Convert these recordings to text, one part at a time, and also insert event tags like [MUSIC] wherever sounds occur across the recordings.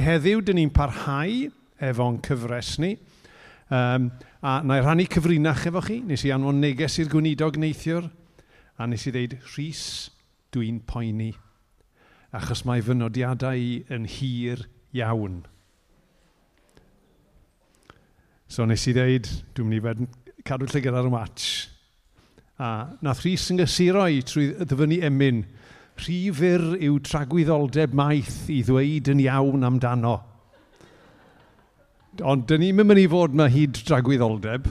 heddiw, dyn ni'n parhau efo'n cyfres ni. Um, a na i rannu cyfrinach efo chi, nes i anfon neges i'r gweinidog neithiwr, a nes i ddeud, Rhys, dwi'n poeni, achos mae fy nodiadau i yn hir iawn. So nes i ddeud, dwi'n mynd i cadw llygad ar y match. A nath Rhys yn gysuro i trwy ddyfynu emyn Rhy yw tragwyddoldeb maith i ddweud yn iawn amdano. Ond dyn ni'n mynd i fod yma hyd tragwyddoldeb,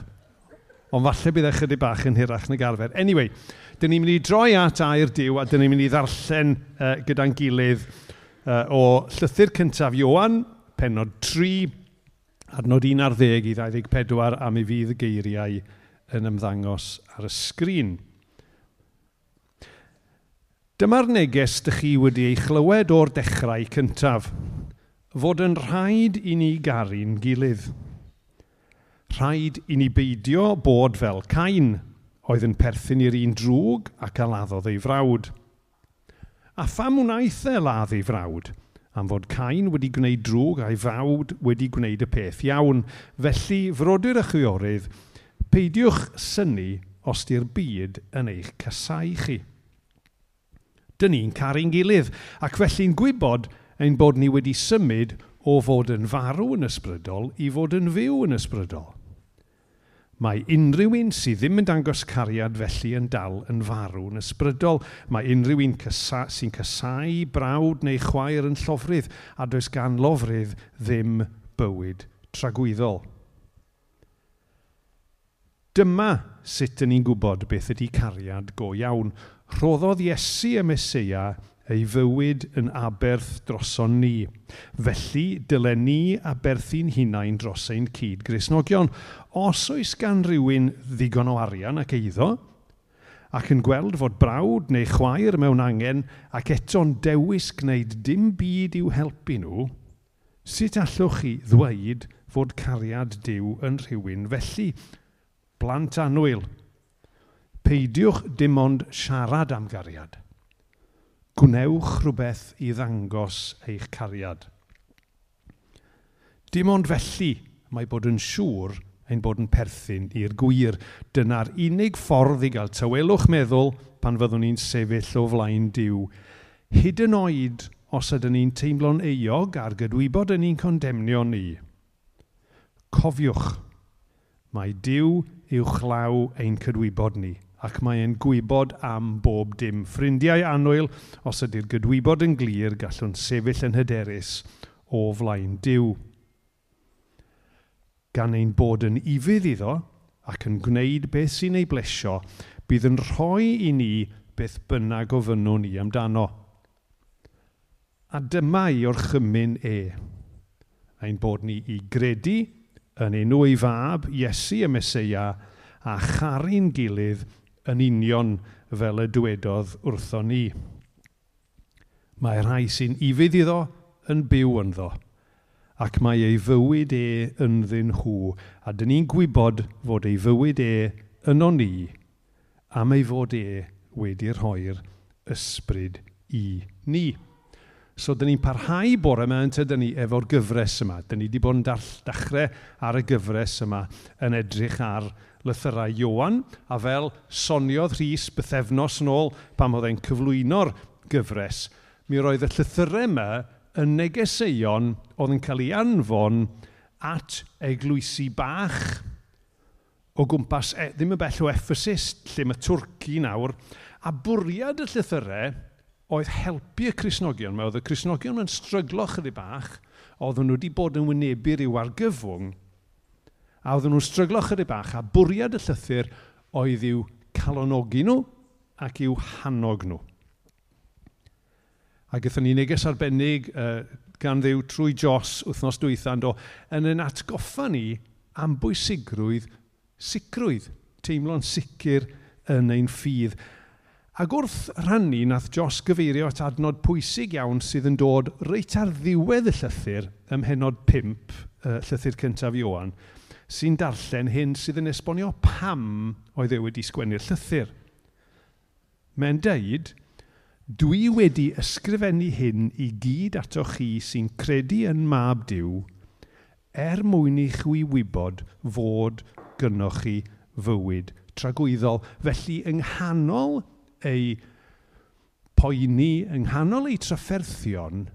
ond falle bydd ychydig bach yn hirach na garfer. Anyway, dyn ni'n mynd i droi at air diw a dyn ni'n mynd i ddarllen uh, gyda'n gilydd uh, o Llythyr Cyntaf Iowan, penod 3, adnod 1 ar 10 i 24 am i fydd y geiriau yn ymddangos ar y sgrin. Dyma'r neges dych chi wedi ei chlywed o'r dechrau cyntaf. Fod yn rhaid i ni garu'n gilydd. Rhaid i ni beidio bod fel Cain, oedd yn perthyn i'r un drwg ac aladdodd ei frawd. A pham wnaeth e ladd ei frawd? am fod Cain wedi gwneud drwg a'i fawd wedi gwneud y peth iawn. Felly, frodyr y chwiorydd, peidiwch syni os di'r byd yn eich casau chi dyn ni'n caru'n gilydd. Ac felly'n gwybod ein bod ni wedi symud o fod yn farw yn ysbrydol i fod yn fyw yn ysbrydol. Mae unrhyw un sydd ddim yn dangos cariad felly yn dal yn farw yn ysbrydol. Mae unrhyw un cysa, sy'n cysau, brawd neu chwaer yn llofrydd a does gan lofrydd ddim bywyd tragwyddol. Dyma sut yn ni'n gwybod beth ydy cariad go iawn rhoddodd Iesu y Mesoea ei fywyd yn aberth droson ni. Felly, dylen ni aberthu'n hunain dros ein cyd grisnogion. Os oes gan rywun ddigon o arian ac eiddo, ac yn gweld fod brawd neu chwaer mewn angen ac eto'n dewis gwneud dim byd i'w helpu nhw, sut allwch chi ddweud fod cariad Dyw yn rhywun felly? Blant anwyl, Peidiwch dim ond siarad am gariad. Gwnewch rhywbeth i ddangos eich cariad. Dim ond felly mae bod yn siŵr ein bod yn perthyn i'r gwir. Dyna'r unig ffordd i gael tywelwch meddwl pan fyddwn ni'n sefyll o flaen diw. Hyd yn oed os ydyn ni'n teimlo'n eog a'r gydwybod yn ni'n condemnio ni. Cofiwch, mae diw i'w chlaw ein cydwybod ni ac mae e'n gwybod am bob dim. Ffrindiau anwyl, os ydy'r gydwybod yn glir, gallwn sefyll yn hyderus o flaen diw. Gan ein bod yn ifydd iddo ac yn gwneud beth sy'n ei blesio, bydd yn rhoi i ni beth bynnag ofynnwn ni amdano. A dyma i orchymyn e. Ein bod ni i gredu yn enw ei fab, Iesu y Mesoea, a charu'n gilydd yn union fel y dywedodd wrtho ni. Mae rhai sy'n ifydd iddo yn byw ynddo, ac mae ei fywyd e ynddyn nhw, a dyn ni'n gwybod fod ei fywyd e yno ni, am ei fod e wedi'r rhoi'r ysbryd i ni. So, dyn ni'n parhau bore yma yn tydyn ni efo'r gyfres yma. Dyn ni wedi bod yn dall, ar y gyfres yma yn edrych ar lythyrau Iowan. a fel soniodd Rhys bythefnos yn ôl pam oedd e'n cyflwyno'r gyfres, mi roedd y llythyrau yma yn negeseuon oedd yn cael ei anfon at eglwysi bach o gwmpas, e, ddim yn bell o Ephesus, lle mae Twrci nawr, a bwriad y llythyrau oedd helpu y Cresnogion Mae oedd y Cresnogion yn stryglo chydig bach, oedd nhw wedi bod yn wynebu i'w argyfwng, a oedden nhw'n stryglo chydig bach, a bwriad y llythyr oedd i'w calonogi nhw ac i'w hannog nhw. A gyda ni neges arbennig uh, gan ddew trwy Jos wythnos dwythan do, yn yn atgoffa ni am bwysigrwydd sicrwydd, teimlo'n sicr yn ein ffydd. Ac wrth rannu, nath Jos gyfeirio at adnod pwysig iawn sydd yn dod reit ar ddiwedd y llythyr ym mhenod 5, uh, llythyr cyntaf Iwan, sy'n darllen hyn sydd yn esbonio pam oedd e wedi sgwennu'r llythyr. Mae'n deud, dwi wedi ysgrifennu hyn i gyd ato chi sy'n credu yn mab diw, er mwyn i chi wybod fod gynnwch chi fywyd tragwyddol. Felly, yng nghanol ei poeni yng nghanol ei trafferthion,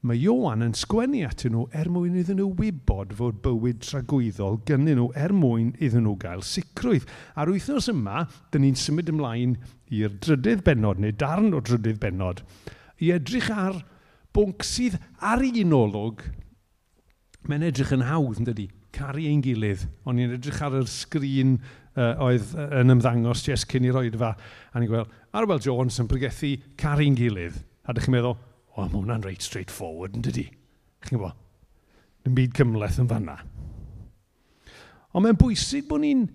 mae Iowan yn sgwennu atyn nhw er mwyn iddyn nhw wybod fod bywyd tragwyddol gynnyn nhw er mwyn iddyn nhw gael sicrwydd. A'r wythnos yma, dyn ni'n symud ymlaen i'r drydydd benod, neu darn o drydydd benod, i edrych ar bwnc sydd ar un olwg. Mae'n edrych yn hawdd, yn dydy, caru ein gilydd, ond ni'n edrych ar yr sgrin uh, oedd yn ymddangos jes cyn i roed fa. A ni'n gweld, Arwel Jones yn pregethu caru'n gilydd. A ddech chi'n meddwl, o, mae hwnna'n reit straight forward yn dydi. Chi'n gwybod? Dim byd cymleth yn fanna. Ond mae'n bwysig bod ni'n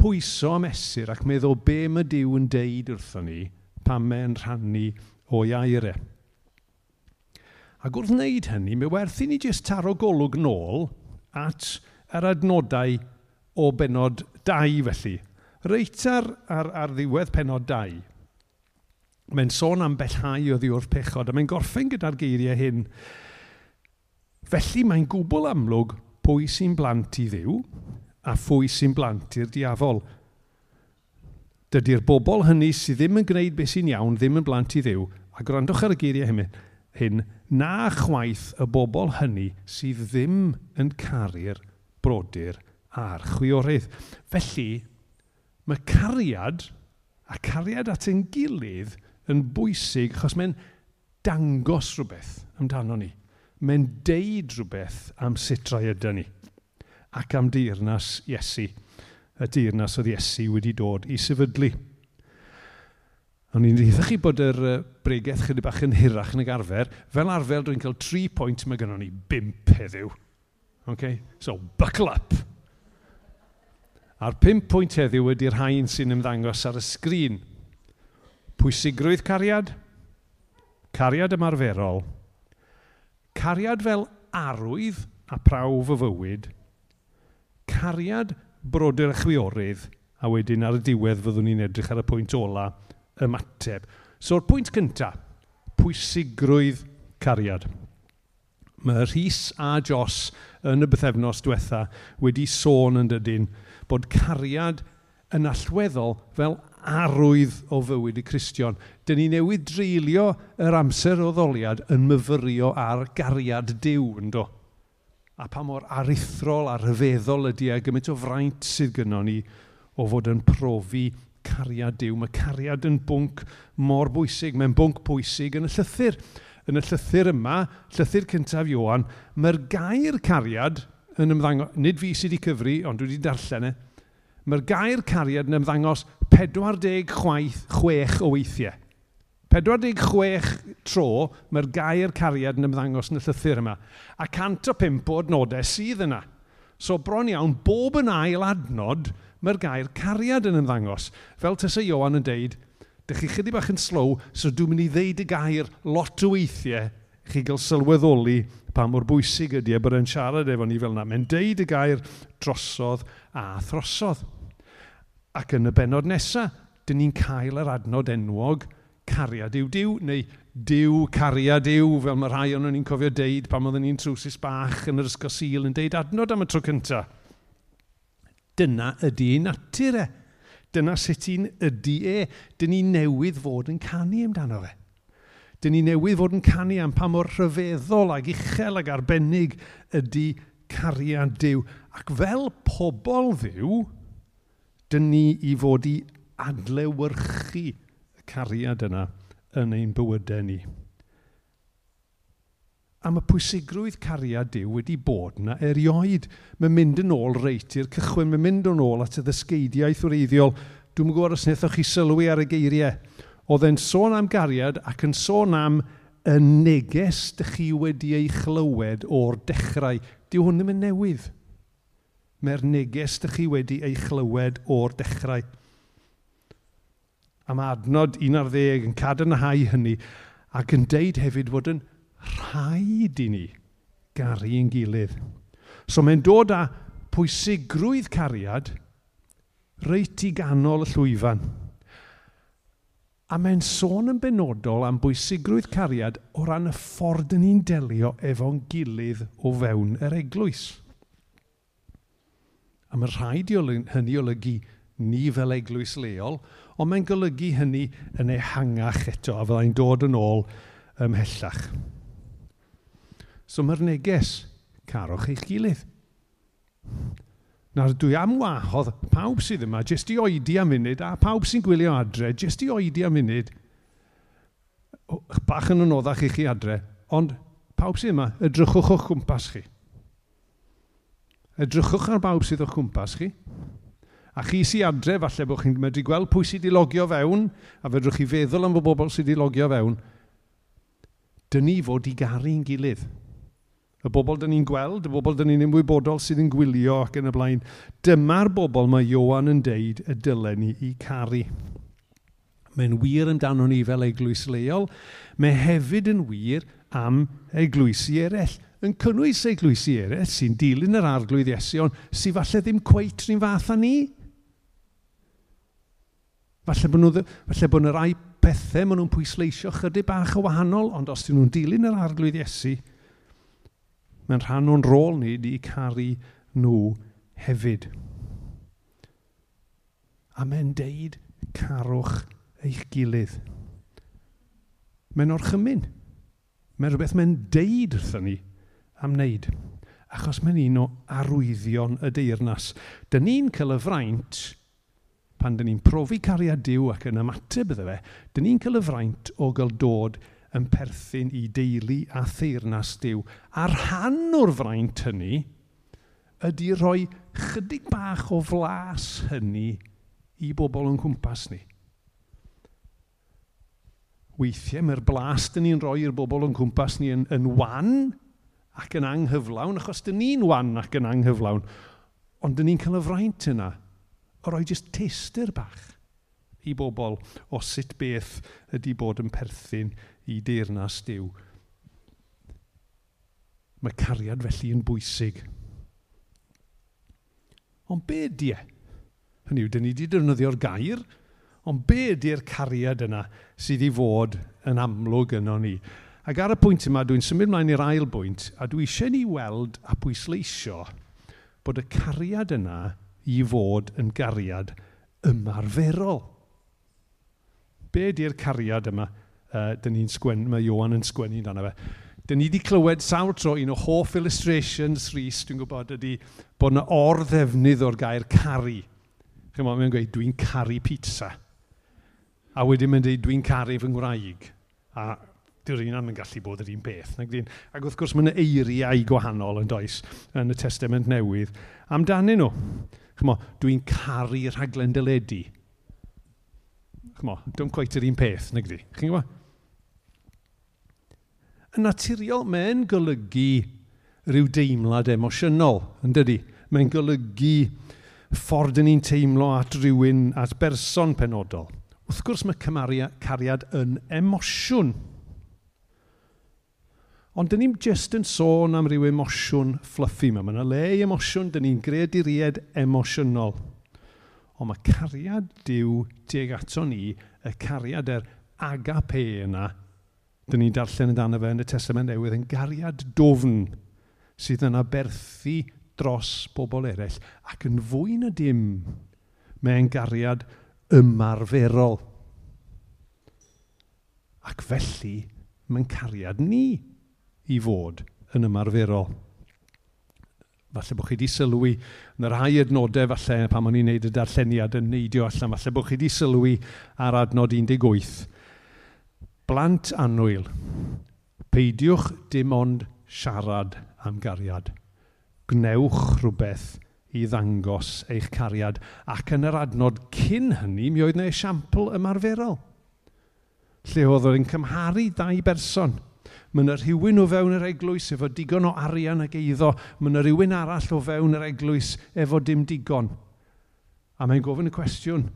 pwyso am esur ac meddwl be mae Dyw yn deud wrthon ni pan mae'n rhannu o'i aire. Ac wrth wneud hynny, mae werth i ni jyst taro golwg nôl at yr adnodau o benod 2 felly. Reit ar, ar, ar ddiwedd penod 2, mae'n sôn am bellhau o ddiwrth pechod, a mae'n gorffen gyda'r geiriau hyn. Felly mae'n gwbl amlwg pwy sy'n blant i ddiw a phwy sy'n blant i'r diafol. Dydy'r bobl hynny sydd ddim yn gwneud beth sy'n iawn ddim yn blant i ddiw, a gwrandwch ar y geiriau hyn, hyn na chwaith y bobl hynny sydd ddim yn caru'r brodyr a'r chwiorydd. Felly, mae cariad a cariad at ein gilydd yn bwysig achos mae'n dangos rhywbeth amdano ni. Mae'n deud rhywbeth am sut rai ydy ni ac am deyrnas Iesu, y deyrnas oedd Iesu wedi dod i sefydlu. Ond ni'n ddeitha chi bod yr bregaeth chydig bach yn hirach yn y garfer. Fel arfer, dwi'n cael 3 pwynt mae gennym ni 5 heddiw. Okay? So, buckle up! A'r pump pwynt heddiw ydy'r hain sy'n ymddangos ar y sgrin. Pwysigrwydd cariad, cariad ymarferol, cariad fel arwydd a prawf y fywyd, cariad brodyr a chwiorydd, a wedyn ar y diwedd fyddwn ni'n edrych ar y pwynt ola, ymateb. So'r pwynt cyntaf, pwysigrwydd cariad. Mae Rhys a Jos yn y bythefnos diwetha wedi sôn yn dydyn bod cariad yn allweddol fel arwydd o fywyd i Cristion. Dyn ni newid dreulio yr amser o ddoliad yn myfyrio ar gariad diw yn do. A pa mor arithrol a rhyfeddol ydy a gymaint o fraint sydd gynnon ni o fod yn profi cariad diw. Mae cariad yn bwnc mor bwysig, mae'n bwnc pwysig yn y llythyr. Yn y llythyr yma, llythyr cyntaf Iwan, mae'r gair cariad yn ymddangos, nid fi sydd wedi cyfri, ond dwi wedi darllen e, mae'r gair cariad yn ymddangos 46 chwaith, chwech o weithiau. 46 tro mae'r gair cariad yn ymddangos yn y llythyr yma. A 105 o adnodau sydd yna. So bron iawn, bob yn ail adnod, mae'r gair cariad yn ymddangos. Fel tysa Iowan yn deud, dych chi chydig bach yn slow, so dwi'n mynd i ddeud y gair lot o weithiau chi gael sylweddoli pa mor bwysig ydy e bod e'n siarad efo ni fel yna. Mae'n deud y gair drosodd a throsodd. Ac yn y benod nesaf, dyn ni'n cael yr adnod enwog cariad yw diw, neu diw cariad yw, fel mae rhai o'n ni'n cofio deud pan oedden ni'n trwsus bach yn yr ysgol sil yn deud adnod am y tro cyntaf. Dyna ydy ei natur e. Dyna sut i'n ydy e. Dyn ni newydd fod yn canu amdano fe. Dyn ni newydd fod yn canu am pa mor rhyfeddol ac uchel ac arbennig ydy cariad Dyw. Ac fel pobl ddiw, dyn ni i fod i adlewyrchu y cariad yna yn ein bywydau ni. A mae pwysigrwydd cariad Dyw wedi bod yna erioed. Mae'n mynd yn ôl reit i'r cychwyn, mae'n mynd yn ôl at y ddysgeidiaeth wreiddiol. Dwi'n gwybod os wnaethoch chi sylwi ar y geiriau oedd e'n sôn am gariad ac yn sôn am y neges dych chi wedi ei chlywed o'r dechrau. Dyw hwn ddim yn newydd. Mae'r neges dych chi wedi ei chlywed o'r dechrau. A mae adnod 11 yn cadarnhau hynny ac yn deud hefyd fod yn rhaid i ni garu yn gilydd. So mae'n dod â pwysigrwydd cariad reit i ganol y llwyfan. A mae'n sôn yn benodol am bwysigrwydd cariad o ran y ffordd yn ni'n delio efo'n gilydd o fewn yr eglwys. A mae rhaid i hynny olygu ni fel eglwys leol, ond mae'n golygu hynny yn ehangach eto, a fyddai'n dod yn ôl ymhellach. So mae'r neges, carwch eich gilydd. Nawr dwi am wahodd pawb sydd yma jyst i oedi am munud a pawb sy'n gwylio adre jyst i oedi am munud. Bach yn anoddach i chi adre, ond pawb sydd yma, edrychwch o'ch cwmpas chi. Edrychwch ar bawb sydd o'ch cwmpas chi. A chi sy'n adre, falle bod chi'n medru gweld pwy sydd wedi logio fewn, a fedrwch chi feddwl am y bobl sydd wedi logio fewn. dyn ni fod i garu'n gilydd y bobl dyn ni'n gweld, y bobl dyn ni'n ymwybodol sydd yn gwylio ac yn y blaen, dyma'r bobl mae Iowan yn deud y dylen ni i caru. Mae'n wir amdano ni fel eglwys leol, mae hefyd yn wir am eglwysi eraill. Yn cynnwys eglwysi eraill sy'n dilyn yr arglwydd Iesion, sy'n falle ddim cweit rhywun fath â ni. Falle bod, nhw, falle bod yna rai pethau maen nhw'n pwysleisio chydig bach o wahanol, ond os dyn nhw'n dilyn yr arglwydd Iesu, Mae'n rhan o'n rôl ni i caru nhw hefyd. A mae'n deud carwch eich gilydd. Mae'n orchymyn. Mae'n rhywbeth mae'n deud wrthyn ni am wneud. Achos mae'n un o arwyddion y deyrnas. Dyn ni'n cael y fraint pan dyn ni'n profi cariad Dyw ac yn ymateb iddo fe, dyn ni'n cael y fraint o gael dod yn perthyn i deulu a theirnas diw. A'r rhan o'r fraint hynny ydy rhoi chydig bach o flas hynny i bobl yn cwmpas ni. Weithiau mae'r blas dyn ni'n rhoi i'r bobl yn cwmpas ni yn, yn wan ac yn anghyflawn, achos dyn ni'n wan ac yn anghyflawn, ond dyn ni'n cael y fraint yna o roi jyst teistyr bach i bobl o sut beth ydy bod yn perthyn i deyrnas diw. Mae cariad felly yn bwysig. Ond be di e? Hynny yw, dyn ni wedi defnyddio'r gair, ond be di'r cariad yna sydd i fod yn amlwg yno ni? Ac ar y pwynt yma, dwi'n symud mlaen i'r ail bwynt, a dwi eisiau ni weld a pwysleisio bod y cariad yna i fod yn gariad ymarferol. Be di'r cariad yma uh, dyn ni'n sgwen, mae Johan yn sgwennu dan fe. Dyn ni wedi clywed sawl tro un o hoff illustrations Rhys, dwi'n gwybod, ydy bod yna or-ddefnydd o'r gair caru. Chi'n meddwl, mae'n gweud, dwi'n caru pizza. A wedyn mae'n dweud, dwi'n caru fy ngwraig. A dyw'r un am yn gallu bod yr un peth. Ac wrth gwrs, mae'n eiriau gwahanol yn does yn y Testament Newydd amdanyn nhw. Chymo, dwi'n caru rhaglen dyledu chmo, dwi'n quite yr un peth, nag di. Chi'n gwybod? Yn naturiol, mae'n golygu rhyw deimlad emosiynol, yn dydi? Mae'n golygu ffordd yn ni'n teimlo at rhywun, at berson penodol. Wrth gwrs mae cymaria, cariad yn emosiwn. Ond dyn ni'n just yn sôn am ryw emosiwn fluffy yma. Mae yna le i emosiwn, dyn ni'n greaduried emosiynol. emosiynol ond mae cariad diw tuag ato ni, y cariad yr agape yna, dyn ni'n darllen yn dan fe yn y Testament Newydd, yn gariad dofn sydd yn aberthu dros bobl eraill, ac yn fwy na dim, mae'n gariad ymarferol. Ac felly, mae'n cariad ni i fod yn ymarferol falle bod chi wedi sylwi yn yr rhai adnodau falle pan o'n i'n neud y darlleniad yn neidio allan, falle bod chi wedi sylwi ar adnod 18. Blant annwyl, peidiwch dim ond siarad am gariad. Gnewch rhywbeth i ddangos eich cariad ac yn yr adnod cyn hynny mi oedd yna esiampl ymarferol lle oedd yn cymharu dau berson – Mae yna rhywun o fewn yr eglwys efo digon o arian ag eiddo. Mae yna rhywun arall o fewn yr eglwys efo dim digon. A mae'n gofyn y cwestiwn,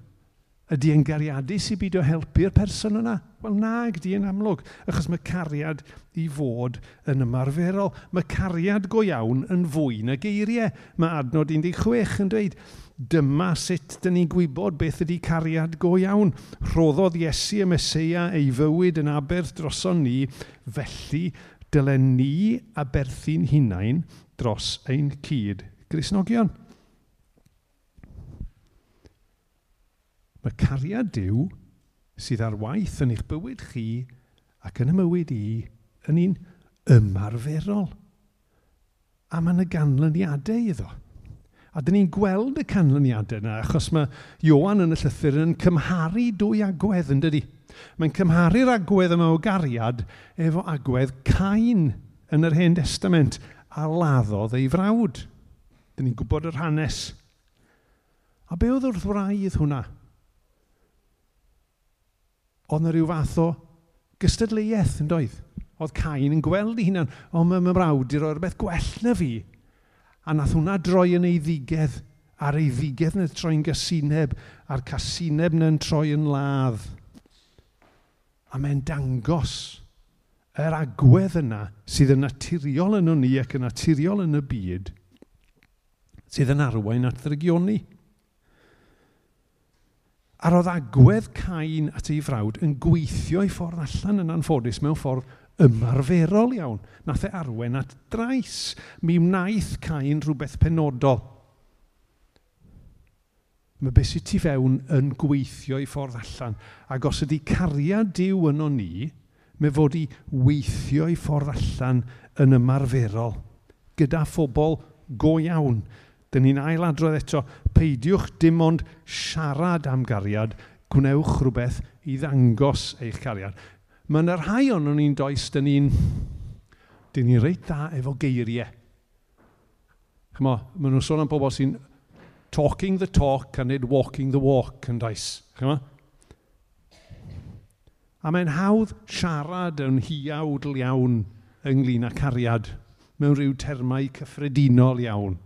ydy e'n gariadus i o helpu'r person yna? Wel nag, di yn amlwg, achos mae cariad i fod yn ymarferol. Mae cariad go iawn yn fwy na geiriau. Mae adnod 16 yn dweud, Dyma sut dyn ni'n gwybod beth ydy cariad go iawn. Rhoddodd Iesu y Mesoea ei fywyd yn aberth droson ni, felly dylen ni aberthu'n hunain dros ein cyd Grisnogion. Mae cariad Dyw sydd ar waith yn eich bywyd chi ac yn y mywyd i yn un ymarferol. A mae yna ganlyniadau iddo. A dyn ni'n gweld y canlyniadau yna, achos mae Iowan yn y llythyr yn cymharu dwy agwedd yn dydi. Mae'n cymharu'r agwedd yma o gariad efo agwedd Cain yn yr Hen Testament a laddodd ei frawd. Dyn ni'n gwybod yr hanes. A be oedd wrth wraidd hwnna? Oedd yna rhyw fath o gystadleuaeth yn doedd? Oedd Cain yn gweld ei hunan, o mae mrawd i roi'r beth gwell na fi A nath hwnna droi yn ei ddigedd, a'r ei ddigedd yn troi'n gysineb, a'r casineb yn troi yn ladd. A mae'n dangos yr agwedd yna sydd yn naturiol yn ni ac yn naturiol yn y byd, sydd yn arwain at ddrygioni. A roedd agwedd Cain at ei frawd yn gweithio i ffordd allan yn anffodus mewn ffordd ymarferol iawn. Nath e arwen at drais. Mi wnaeth Cain rhywbeth penodol. Mae beth sydd ti fewn yn gweithio i ffordd allan. Ac os ydy cariad diw yno ni, mae fod i weithio i ffordd allan yn ymarferol. Gyda phobl go iawn. Dyn ni'n ailadrodd eto, peidiwch dim ond siarad am gariad, gwnewch rhywbeth i ddangos eich cariad mae yna rhai o'n ni'n does, dyn ni'n dyn ni'n reit da efo geiriau. Chymo, maen nhw'n sôn am bobl sy'n talking the talk a nid walking the walk yn does. Chymo? A mae'n hawdd siarad yn hiawdl iawn ynglyn â cariad mewn rhyw termau cyffredinol iawn.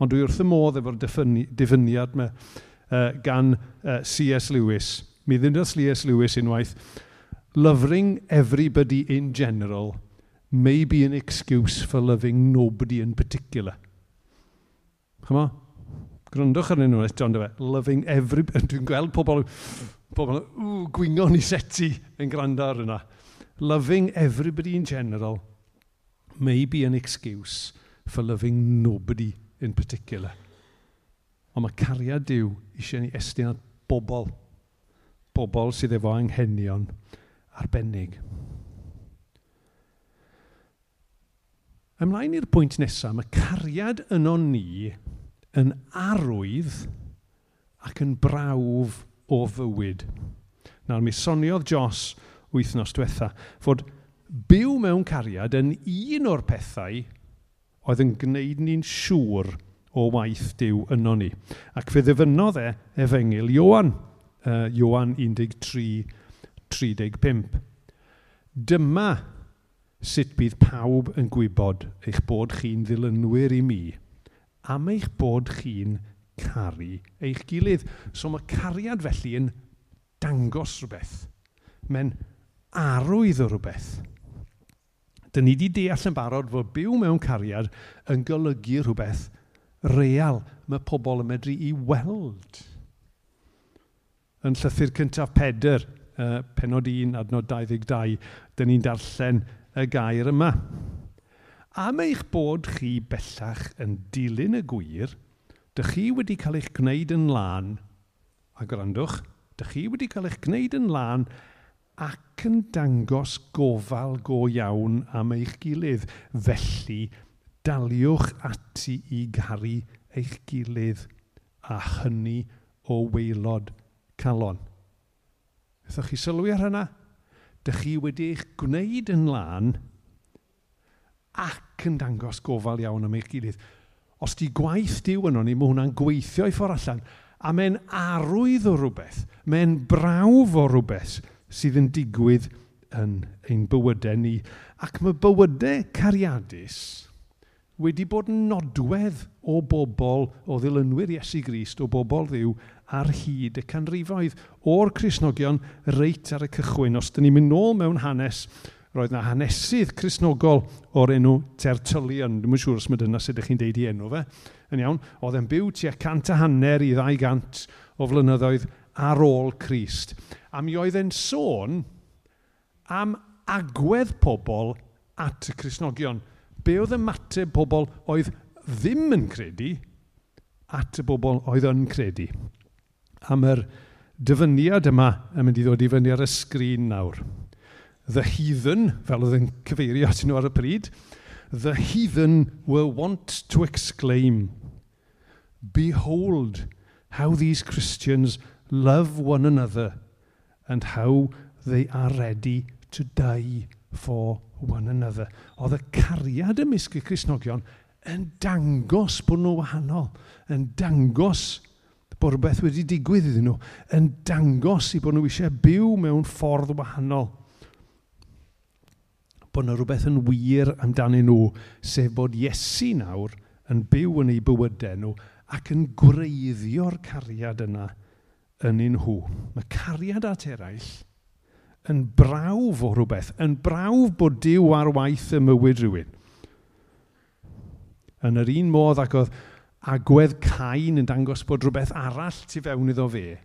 Ond dwi wrth y modd efo'r dyfyniad yma uh, gan uh, C.S. Lewis. Mi ddyn C.S. Lewis unwaith, Loving everybody in general may be an excuse for loving nobody in particular. Chyma? Gryndwch arnyn nhw eto, ond Loving everybody. [LAUGHS] Dwi'n gweld pobl, pobl ww, gwingon i seti yn gwrando ar yna. Loving everybody in general may be an excuse for loving nobody in particular. Ond mae cariad Dyw eisiau ni estyn at bobl. Bobl sydd efo anghenion arbennig. Ymlaen i'r pwynt nesaf, mae cariad yno ni yn arwydd ac yn brawf o fywyd. Nawr, mi soniodd Jos wythnos diwetha fod byw mewn cariad yn un o'r pethau oedd yn gwneud ni'n siŵr o waith diw yno ni. Ac fe ddyfynodd e efengil Iwan, uh, Iwan 13, 35. Dyma sut bydd pawb yn gwybod eich bod chi'n ddilynwyr i mi am eich bod chi'n caru eich gilydd. So mae cariad felly yn dangos rhywbeth. Mae'n arwydd o rhywbeth. Dyn ni wedi deall yn barod fod byw mewn cariad yn golygu rhywbeth real. Mae pobl yn medru i weld. Yn llythyr cyntaf Pedr, uh, penod 1, adnod 22, dyn ni'n darllen y gair yma. Am eich bod chi bellach yn dilyn y gwir, dych chi wedi cael eich gwneud yn lân, a gwrandwch, dych chi wedi cael eich gwneud yn lân ac yn dangos gofal go iawn am eich gilydd. Felly, daliwch ati i garu eich gilydd a hynny o weilod calon. Ydych chi sylwi ar hynna? Dych chi wedi eich gwneud yn lan ac yn dangos gofal iawn am eich gilydd. Os di gwaith diw yno o'n mae hwnna'n gweithio i ffordd allan. A mae'n arwydd o rhywbeth, mae'n brawf o rhywbeth sydd yn digwydd yn ein bywydau ni. Ac mae bywydau cariadus wedi bod yn nodwedd o bobl o ddilynwyr Iesu Grist, o bobl ddiw, ar hyd y canrifoedd o'r Cresnogion reit ar y cychwyn. Os dyn ni'n mynd nôl mewn hanes, roedd yna hanesydd Cresnogol o'r enw Tertullian. Dwi'n siŵr os mae dyna sut ydych chi'n deud i enw fe. Yn iawn, oedd e'n byw tua cant a hanner i ddau gant o flynyddoedd ar ôl Crist. A mi oedd e'n sôn am agwedd pobl at y Cresnogion. Be oedd ymateb pobl oedd ddim yn credu at y bobl oedd yn credu am yr dyfyniad yma yn mynd i ddod i fyny ar y sgrin nawr. The heathen, fel oedd yn cyfeirio at nhw ar y pryd, the heathen were wont to exclaim, Behold how these Christians love one another and how they are ready to die for one another. Oedd y cariad ymysg y Cresnogion yn dangos bod nhw wahanol, yn dangos bod rhywbeth wedi digwydd iddyn nhw yn dangos i bod nhw eisiau byw mewn ffordd wahanol. Bod yna rhywbeth yn wir amdanyn nhw, sef bod Iesu nawr yn byw yn eu bywydau nhw ac yn gwreiddio'r cariad yna yn un nhw. Mae cariad at eraill yn brawf o rhywbeth, yn brawf bod Dyw ar waith y mywyd rhywun. Yn yr un modd ac oedd agwedd Cain yn dangos bod rhywbeth arall tu fewn iddo fe.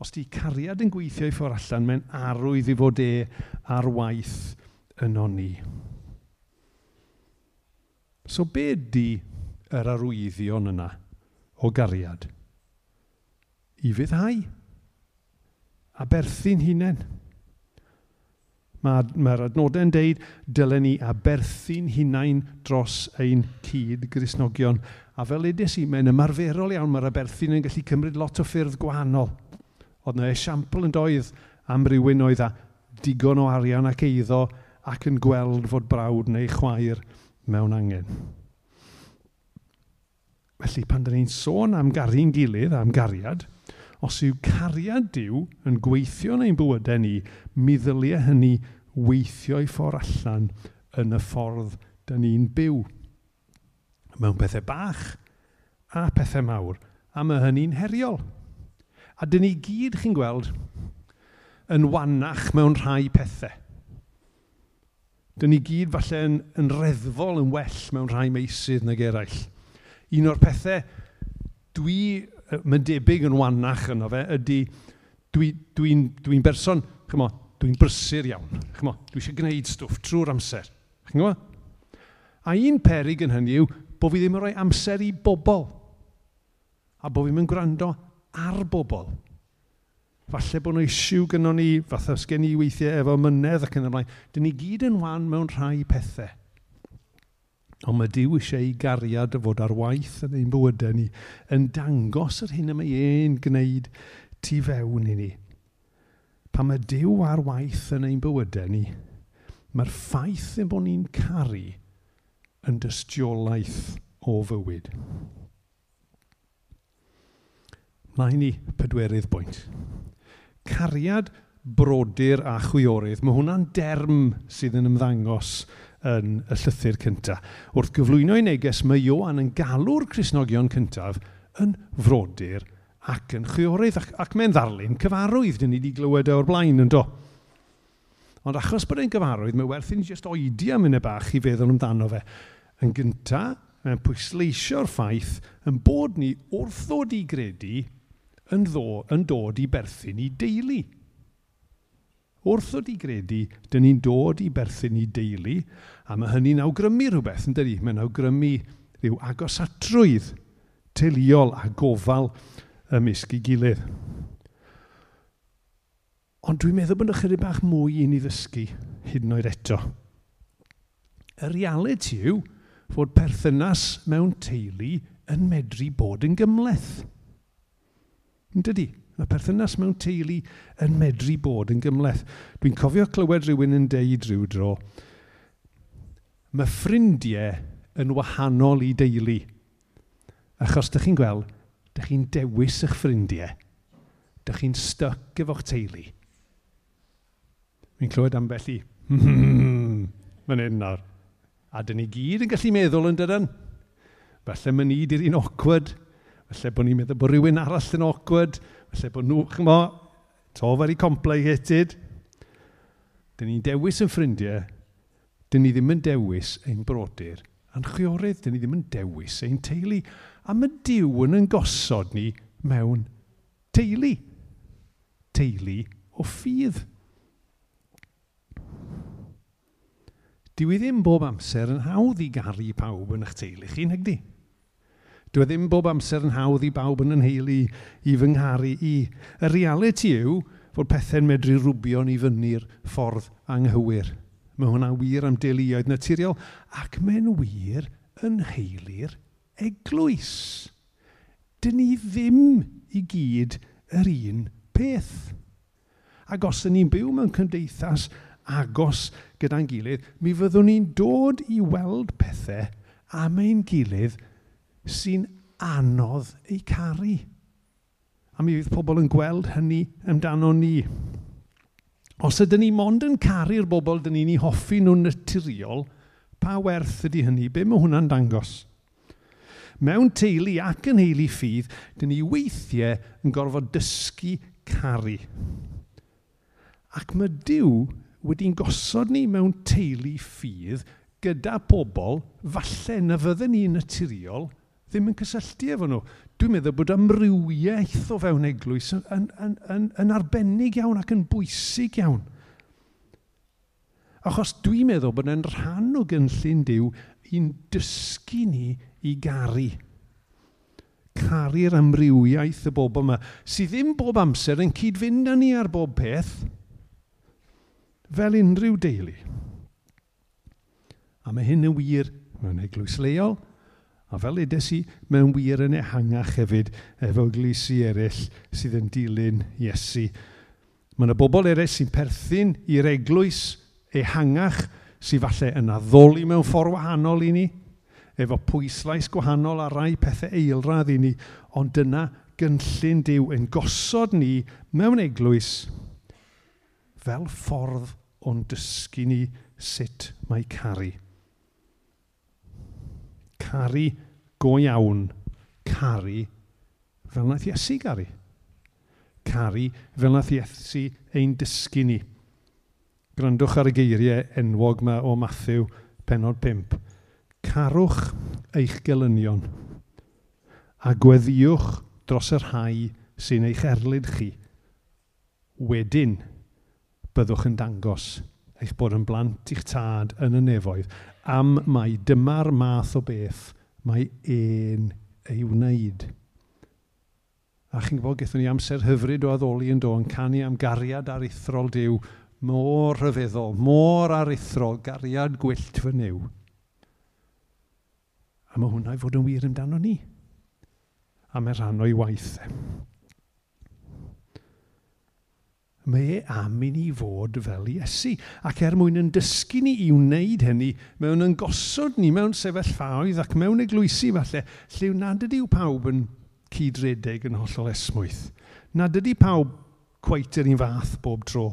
Os di cariad yn gweithio i ffordd allan, mae'n arwydd i fod e ar waith yno ni. So be di yr arwyddion yna o gariad? I fyddhau a berthu'n hunain. Mae'r mae ma adnodau'n deud, dylen ni aberthu'n hunain dros ein cyd grisnogion. A fel edes i, mae'n ymarferol iawn, mae'r aberthu'n yn gallu cymryd lot o ffyrdd gwahanol. Oedd yna esiampl yn doedd am rywun oedd a digon o arian ac eiddo ac yn gweld fod brawd neu chwaer mewn angen. Felly, pan da ni'n sôn am gari'n gilydd, am gariad, os yw cariad diw yn gweithio yn ein bywydau ni, mi ddyliau hynny weithio i ffordd allan yn y ffordd dyn ni'n byw. Mewn pethau bach a pethau mawr, a mae hynny'n heriol. A dyn ni gyd chi'n gweld yn wannach mewn rhai pethau. Dyn ni gyd falle yn, yn reddfol yn well mewn rhai meisydd nag eraill. Un o'r pethau dwi, mae'n debyg yn wannach yno fe, ydy dwi'n dwi, dwi, dwi, dwi berson, chymo, Dwi'n brysur iawn. Chmo, dwi eisiau gwneud stwff trwy'r amser. Chmo? A un perig yn hynny yw bod fi ddim yn rhoi amser i bobl. A bod fi'n gwrando ar bobl. Falle bod nhw isiw gynnon ni, fatha sgen i weithiau efo mynedd ac yn ymlaen. Dyn ni gyd yn wan mewn rhai pethau. Ond mae Dyw eisiau ei gariad o fod ar waith yn ein bywydau ni yn dangos yr hyn y mae ein gwneud tu fewn i ni pan mae Dyw ar waith yn ein bywydau ni, mae'r ffaith ein bod ni'n caru yn dystiolaeth o fywyd. Mae ni pedwerydd bwynt. Cariad brodyr a chwiorydd, mae hwnna'n derm sydd yn ymddangos yn y llythyr cyntaf. Wrth gyflwyno i neges, mae Ioan yn galw'r Cresnogion cyntaf yn frodyr ac yn chwiorydd ac, ac mewn ddarlun cyfarwydd dyn ni wedi glywed e o'r blaen yn do. Ond achos bod e'n gyfarwydd, mae werth i ni jyst oedi am yna bach i feddwl amdano fe. Yn gynta, mae'n pwysleisio'r ffaith yn bod ni wrth ddod i gredu yn, ddo, yn dod i berthyn i deulu. Wrth ddod i gredu, dyn ni'n dod i berthyn i deulu, a mae hynny'n awgrymu rhywbeth, yn dydi? Mae'n awgrymu rhyw agosatrwydd teuluol a gofal ymysg i gilydd. Ond dwi'n meddwl bod ychydig bach mwy i ni ddysgu hyd yn oed eto. Y reality yw fod perthynas mewn teulu yn medru bod yn gymleth. Yn dydy? Mae perthynas mewn teulu yn medru bod yn gymleth. Dwi'n cofio clywed rhywun yn deud rhyw dro, mae ffrindiau yn wahanol i deulu. Achos, dych chi'n gweld, Dych chi'n dewis eich ffrindiau. Dych chi'n styc efo'ch teulu. Mi'n clywed ambell i. Hmm, Mae'n hyn nawr. A dyn ni gyd yn gallu meddwl yn dydyn. Felly mae ni di'r un awkward. Felly bod ni'n meddwl bod rhywun arall yn awkward. Felly bod nhw, chymo, to very complicated. Dyn ni'n dewis yn ffrindiau. Dyn ni ddim yn dewis ein brodyr. A'n chwiorydd, dyn ni ddim yn dewis ein teulu. A mae Dyw yn yn gosod ni mewn teulu. Teulu o ffydd. Dyw i ddim bob amser yn hawdd i garu pawb yn eich teulu chi, nag di? Dyw e ddim bob amser yn hawdd i bawb yn ynheulu i fy ngharu i. Y reality yw fod pethau'n medru rwbio'n i fyny'r ffordd anghywir. Mae hwnna wir am deuluoedd naturiol ac mae'n wir yn heili'r eglwys. Dyn ni ddim i gyd yr un peth. Ac os ydyn ni'n byw mewn cymdeithas agos gyda'n gilydd, mi fyddwn ni'n dod i weld pethau am ein gilydd sy'n anodd eu caru. A mi fydd pobl yn gweld hynny amdano ni. Os ydyn ni mond yn caru'r bobl dyn ni'n ei hoffi nhw'n naturiol, pa werth ydy hynny? Be mae hwnna'n dangos? mewn teulu ac yn heili ffydd, dyn ni weithiau yn gorfod dysgu caru. Ac mae Dyw wedi'n gosod ni mewn teulu ffydd gyda pobl, falle na fydden ni'n naturiol, ddim yn cysylltu efo nhw. Dwi'n meddwl bod amrywiaeth o fewn eglwys yn, yn, yn, yn, yn arbennig iawn ac yn bwysig iawn. Achos dwi'n meddwl bod e'n rhan o gynllun diw i'n dysgu ni i garu. Caru'r amrywiaeth y bobl yma, sydd ddim bob amser yn cyd-fynd â ni ar bob peth, fel unrhyw deulu. A mae hyn yn wir mewn eglwys leol, a fel edes i, mewn wir yn ehangach hefyd efo glisi eraill sydd yn dilyn Iesu. Mae yna bobl eraill sy'n perthyn i'r eglwys ehangach sydd falle yn addoli mewn ffordd wahanol i ni, efo pwyslais gwahanol a rai pethau eilradd i ni, ond dyna gynllun diw yn gosod ni mewn eglwys fel ffordd o'n dysgu ni sut mae caru. Caru go iawn, caru fel nath Iesu garu. Caru fel nath Iesu ein dysgu ni. Grandwch ar y geiriau enwog yma o Matthew penod 5. Carwch eich gelynion a gweddiwch dros yr rhai sy'n eich erlyd chi. Wedyn byddwch yn dangos eich bod yn blant i'ch tad yn y nefoedd am mai dyma'r math o beth mae ein ei wneud. A chi'n gwybod, gaethon ni amser hyfryd o addoli yn do, yn canu am gariad aruthrol diw, mor rhyfeddol, mor aruthrol, gariad gwyllt fy niw. A mae hwnna i fod yn wir amdano ni. A mae rhan o'i waith. E. Mae e am i ni fod fel Iesu. Ac er mwyn yn dysgu ni i wneud hynny, mewn yn gosod ni mewn sefyllfaoedd ac mewn eglwysi falle, lle nad ydyw pawb yn cydredeg yn hollol esmwyth. Nad ydy pawb cweit yr un fath bob tro.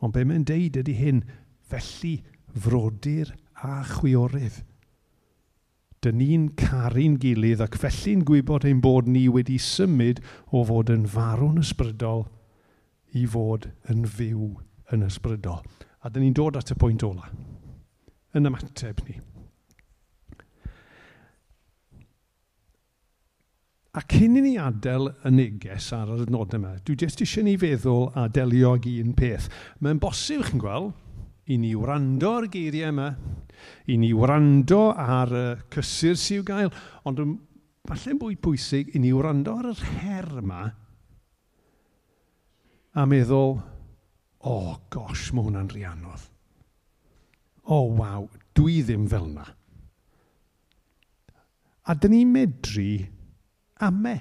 Ond be mae'n deud ydy hyn, felly frodyr a chwiorydd. Dyn ni'n caru'n gilydd ac felly'n gwybod ein bod ni wedi symud o fod yn farw'n ysbrydol i fod yn fyw yn ysbrydol. A dyn ni'n dod at y pwynt ola yn ymateb ni. A cyn i ni adael y neges ar yr adnodau yma, dwi jyst eisiau ni feddwl a delio ag un peth. Mae'n bosib, chi'n gweld, i ni wrando ar geiriau yma, i ni wrando ar y cysur sy'n gael, ond falle'n fwy pwysig i ni wrando ar yr her yma a meddwl, o oh, gosh, mae hwnna'n rhiannodd. O oh, waw, dwi ddim fel yna. A dyn ni'n medru ame.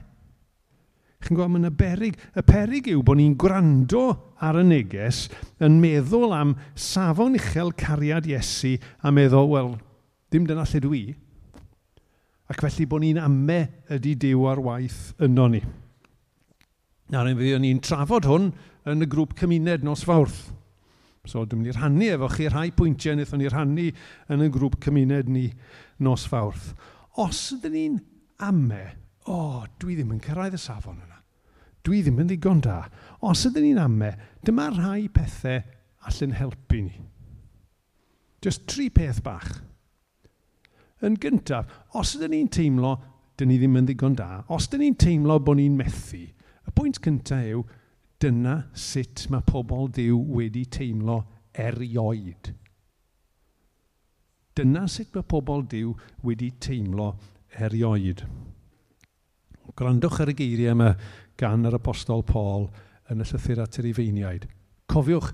Chi'n gwybod, mae'n y berig. Y perig yw bod ni'n gwrando ar y neges yn meddwl am safon uchel cariad Iesu a meddwl, wel, dim dyna lle dwi. Ac felly bod ni'n ame ydy diw ar waith yno ni. Nawr, fe ni'n trafod hwn yn y grŵp cymuned nos fawrth. So, dwi'n mynd i rhannu efo chi rhai pwyntiau wnaethon ni rhannu yn y grŵp cymuned ni nos fawrth. Os ydyn ni'n ame o, dwi ddim yn cyrraedd y safon yna. Dwi ddim yn ddigon da. Os ydyn ni'n amme, dyma rhai pethau allan helpu ni. Just tri peth bach. Yn gyntaf, os ydyn ni'n teimlo, dyn ni ddim yn ddigon da, os ydyn ni'n teimlo bod ni'n methu, y pwynt cyntaf yw, dyna sut mae pobl Dyw wedi teimlo erioed. Dyna sut mae pobl Dyw wedi teimlo erioed. Gwrandwch ar y geiriau yma gan yr apostol Paul yn y llythyr at yr ifeiniaid. Cofiwch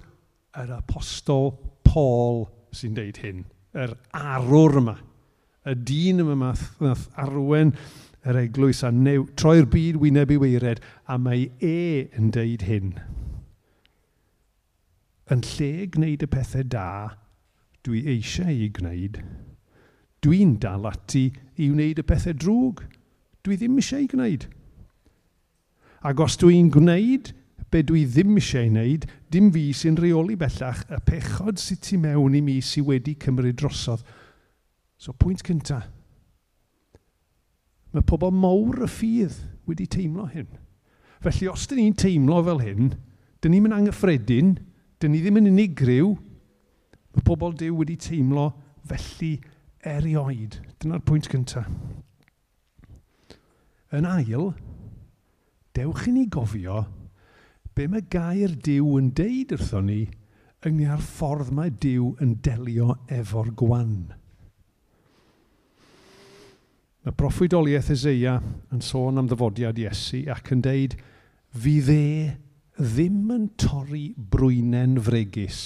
yr apostol Paul sy'n deud hyn, yr arwr yma, y dyn yma math, math arwen yr eglwys a new, troi'r byd wyneb i weired, a mae e yn deud hyn. Yn lle gwneud y pethau da, dwi eisiau ei gwneud, dwi'n dal ati i wneud y pethau drwg dwi ddim eisiau ei gwneud. Ac os dwi'n gwneud be dwi ddim eisiau ei wneud, dim fi sy'n reoli bellach y pechod sydd tu mewn i mi sydd wedi cymryd drosodd. So, pwynt cyntaf. Mae pobl mawr y ffydd wedi teimlo hyn. Felly, os dyn ni'n teimlo fel hyn, dyn ni'n mynd anghyffredin, dyn ni ddim yn unigryw, mae pobl Dyw wedi teimlo felly erioed. Dyna'r pwynt cyntaf. Yn ail, dewch i ni gofio be mae gair Dyw yn deud wrthon ni yng â'r ffordd mae Dyw yn delio efo'r gwan. Mae broffwydoliaeth Ezeia yn sôn am ddyfodiad Iesu ac yn deud, fi dde ddim yn torri brwynen fregus,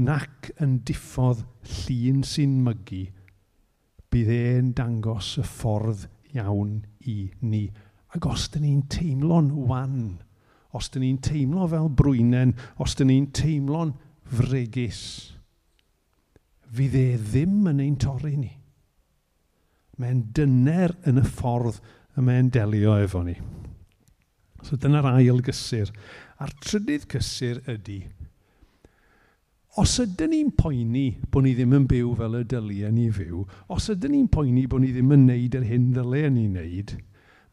nac yn diffodd llun sy'n mygu, bydd e'n dangos y ffordd iawn i ni. Ac os dyn ni'n teimlo'n wan, os dyn ni'n teimlo fel brwynen, os dyn ni'n teimlo'n fregus, fydd e ddim yn ein torri ni. Mae'n dyner yn y ffordd y mae'n delio efo ni. So dyna'r ail gysur. A'r trydydd cysur ydy, os ydyn ni'n poeni bod ni ddim yn byw fel y dyliau ni fyw, os ydyn ni'n poeni bod ni ddim yn neud yr hyn ddyliau ni'n neud,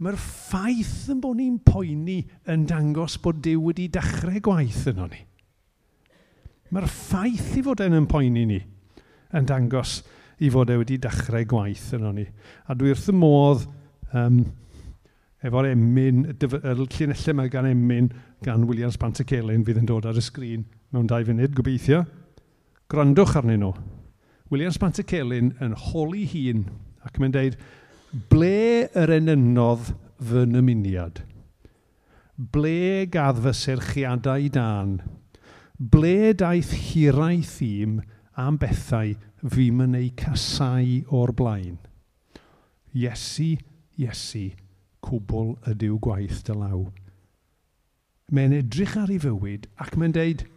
mae'r ffaith yn bod ni'n poeni yn dangos bod Dyw wedi dechrau gwaith yno ni. Mae'r ffaith i fod e'n yn poeni ni yn dangos i fod e wedi dechrau gwaith yno ni. A dwi wrth y modd um, efo'r emyn, y llunellau mae gan emyn gan Williams Pantacelyn fydd yn dod ar y sgrin mewn dau funud, gobeithio. Grandwch arnyn nhw. Williams Pantacelyn yn holi hun ac mae'n deud, ble yr enynodd fy nymuniad? Ble gadd fy serchiadau dan? Ble daeth hirau thîm am bethau fi yn ei casau o'r blaen? Iesu, Iesu, cwbl ydyw gwaith dy law. Mae'n edrych ar ei fywyd ac mae'n deud,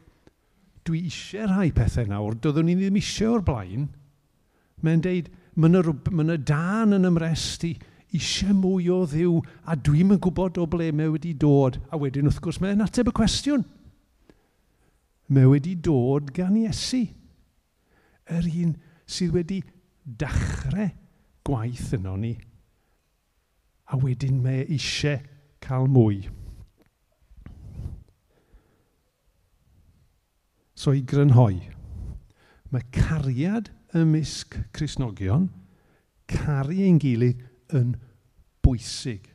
dwi eisiau rhai pethau nawr, doeddwn ni ddim eisiau o'r blaen. Mae'n deud, mae yna ma dan yn ymresti, eisiau mwy o ddiw, a dwi'm yn gwybod o ble mae wedi dod. A wedyn, wrth gwrs, mae'n ateb y cwestiwn. Mae wedi dod gan Iesu. Yr un sydd wedi dechrau gwaith yno ni. A wedyn mae eisiau cael mwy. So i grynhoi, mae cariad ymysg Cresnogion, caru ein gilydd yn bwysig.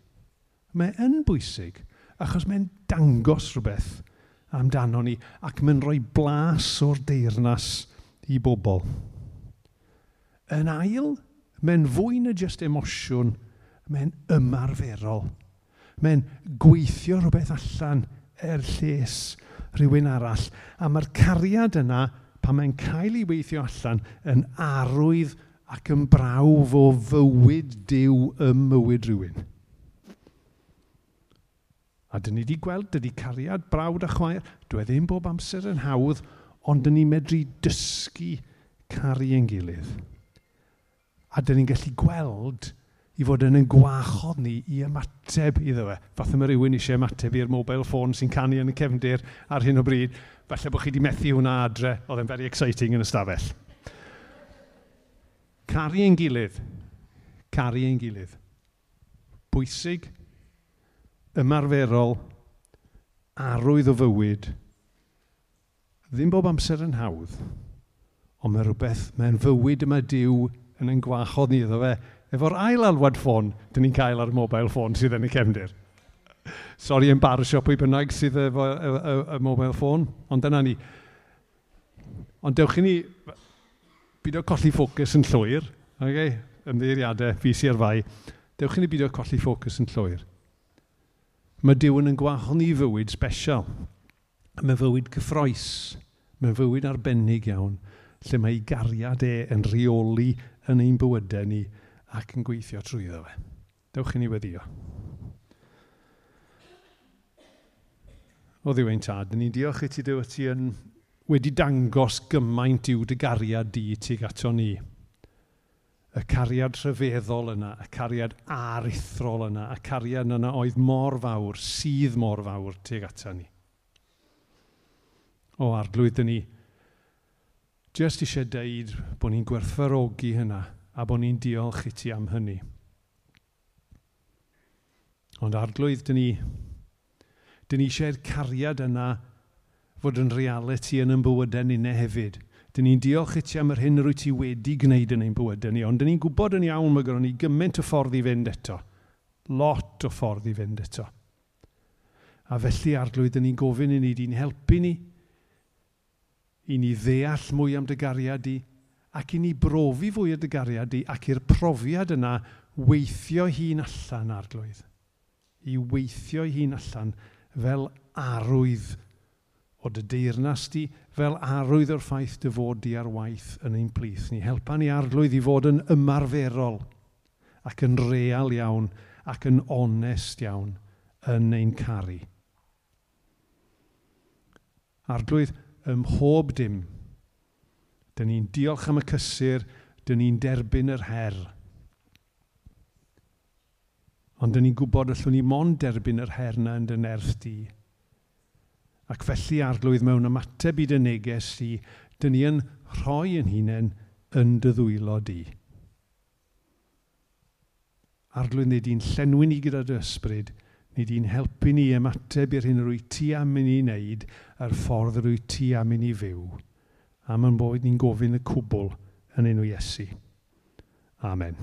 Mae yn bwysig achos mae'n dangos rhywbeth amdano ni ac mae'n rhoi blas o'r deyrnas i bobl. Yn ail, mae'n fwy na jyst emosiwn, mae'n ymarferol. Mae'n gweithio rhywbeth allan er lles rhywun arall. A mae'r cariad yna, pan mae'n cael ei weithio allan, yn arwydd ac yn brawf o fywyd diw ym mywyd rhywun. A dyn ni wedi gweld, dydy cariad brawd a chwaer, dwi e ddim bob amser yn hawdd, ond dyn ni medru dysgu caru ein gilydd. A dyn ni'n gallu gweld i fod yn yn gwachod ni i ymateb iddo fe. Fath yma rhywun eisiau ymateb i'r mobile phone sy'n canu yn y cefndir ar hyn o bryd. Falle bod chi wedi methu hwnna adre, oedd e'n very exciting yn y stafell. Caru ein gilydd. Caru ein gilydd. Bwysig, ymarferol, arwydd o fywyd. Ddim bob amser yn hawdd, ond mae rhywbeth, mae'n fywyd yma diw yn ein gwachod ni iddo fe, efo'r ail alwad ffôn, dyn ni'n cael ar mobile ffôn sydd yn y cefndir. Sorry, embarrasio pwy bynnag sydd efo y, y, y mobile ffôn, ond dyna ni. Ond dewch i ni byd o colli ffocws yn llwyr, okay? ymddeiriadau, fi sy'r fai, dewch i ni byd o colli ffocws yn llwyr. Mae Dywn yn gwahanu fywyd special. Mae fywyd cyffroes. Mae fywyd arbennig iawn, lle mae ei gariad e yn rheoli yn ein bywydau ni ac yn gweithio trwy ddo fe. Dewch i ni weddio. O ddiwein tad, ni diolch i ti dew ti yn wedi dangos gymaint i'w dy gariad di tuag ato ni. Y cariad rhyfeddol yna, y cariad arithrol yna, y cariad yna oedd mor fawr, sydd mor fawr tuag ato ni. O arglwydd ni, jyst eisiau deud bod ni'n gwerthfarogi hynna a bod ni'n diolch i ti am hynny. Ond arglwydd, dyn ni, dyn ni eisiau'r cariad yna fod yn reality yn ein bywydau ni neu hefyd. Dyn ni'n diolch i ti am yr hyn rwy ti wedi gwneud yn ein bywydau ni, ond dyn ni'n gwybod yn iawn mae gyda ni gymaint o ffordd i fynd eto. Lot o ffordd i fynd eto. A felly arglwydd, dyn ni'n gofyn i ni, di'n helpu ni, i ni ddeall mwy am dy gariad i, ac i ni brofi fwy o dygariad i ac i'r profiad yna weithio hi'n allan arglwydd. I weithio hi'n allan fel arwydd o dy deyrnas di, fel arwydd o'r ffaith dy fod di ar waith yn ein plith ni. Helpa ni arglwydd i fod yn ymarferol ac yn real iawn ac yn onest iawn yn ein caru. Arglwydd ym mhob dim – Dyn ni'n diolch am y cysur, dyn ni'n derbyn yr her. Ond dyn ni'n gwybod allwn ni mond derbyn yr her na yn dy nerth di. Ac felly arglwydd mewn ymateb i dy neges i, dyn ni yn rhoi yn hunain yn dy ddwylo di. Arglwydd nid di'n llenwi ni gyda dy ysbryd, nid i'n helpu ni ymateb i'r hyn rwy ti am i ni wneud a'r ffordd rwy ti am i ni fyw am yn bod ni'n gofyn y cwbl yn enw Iesu. Amen.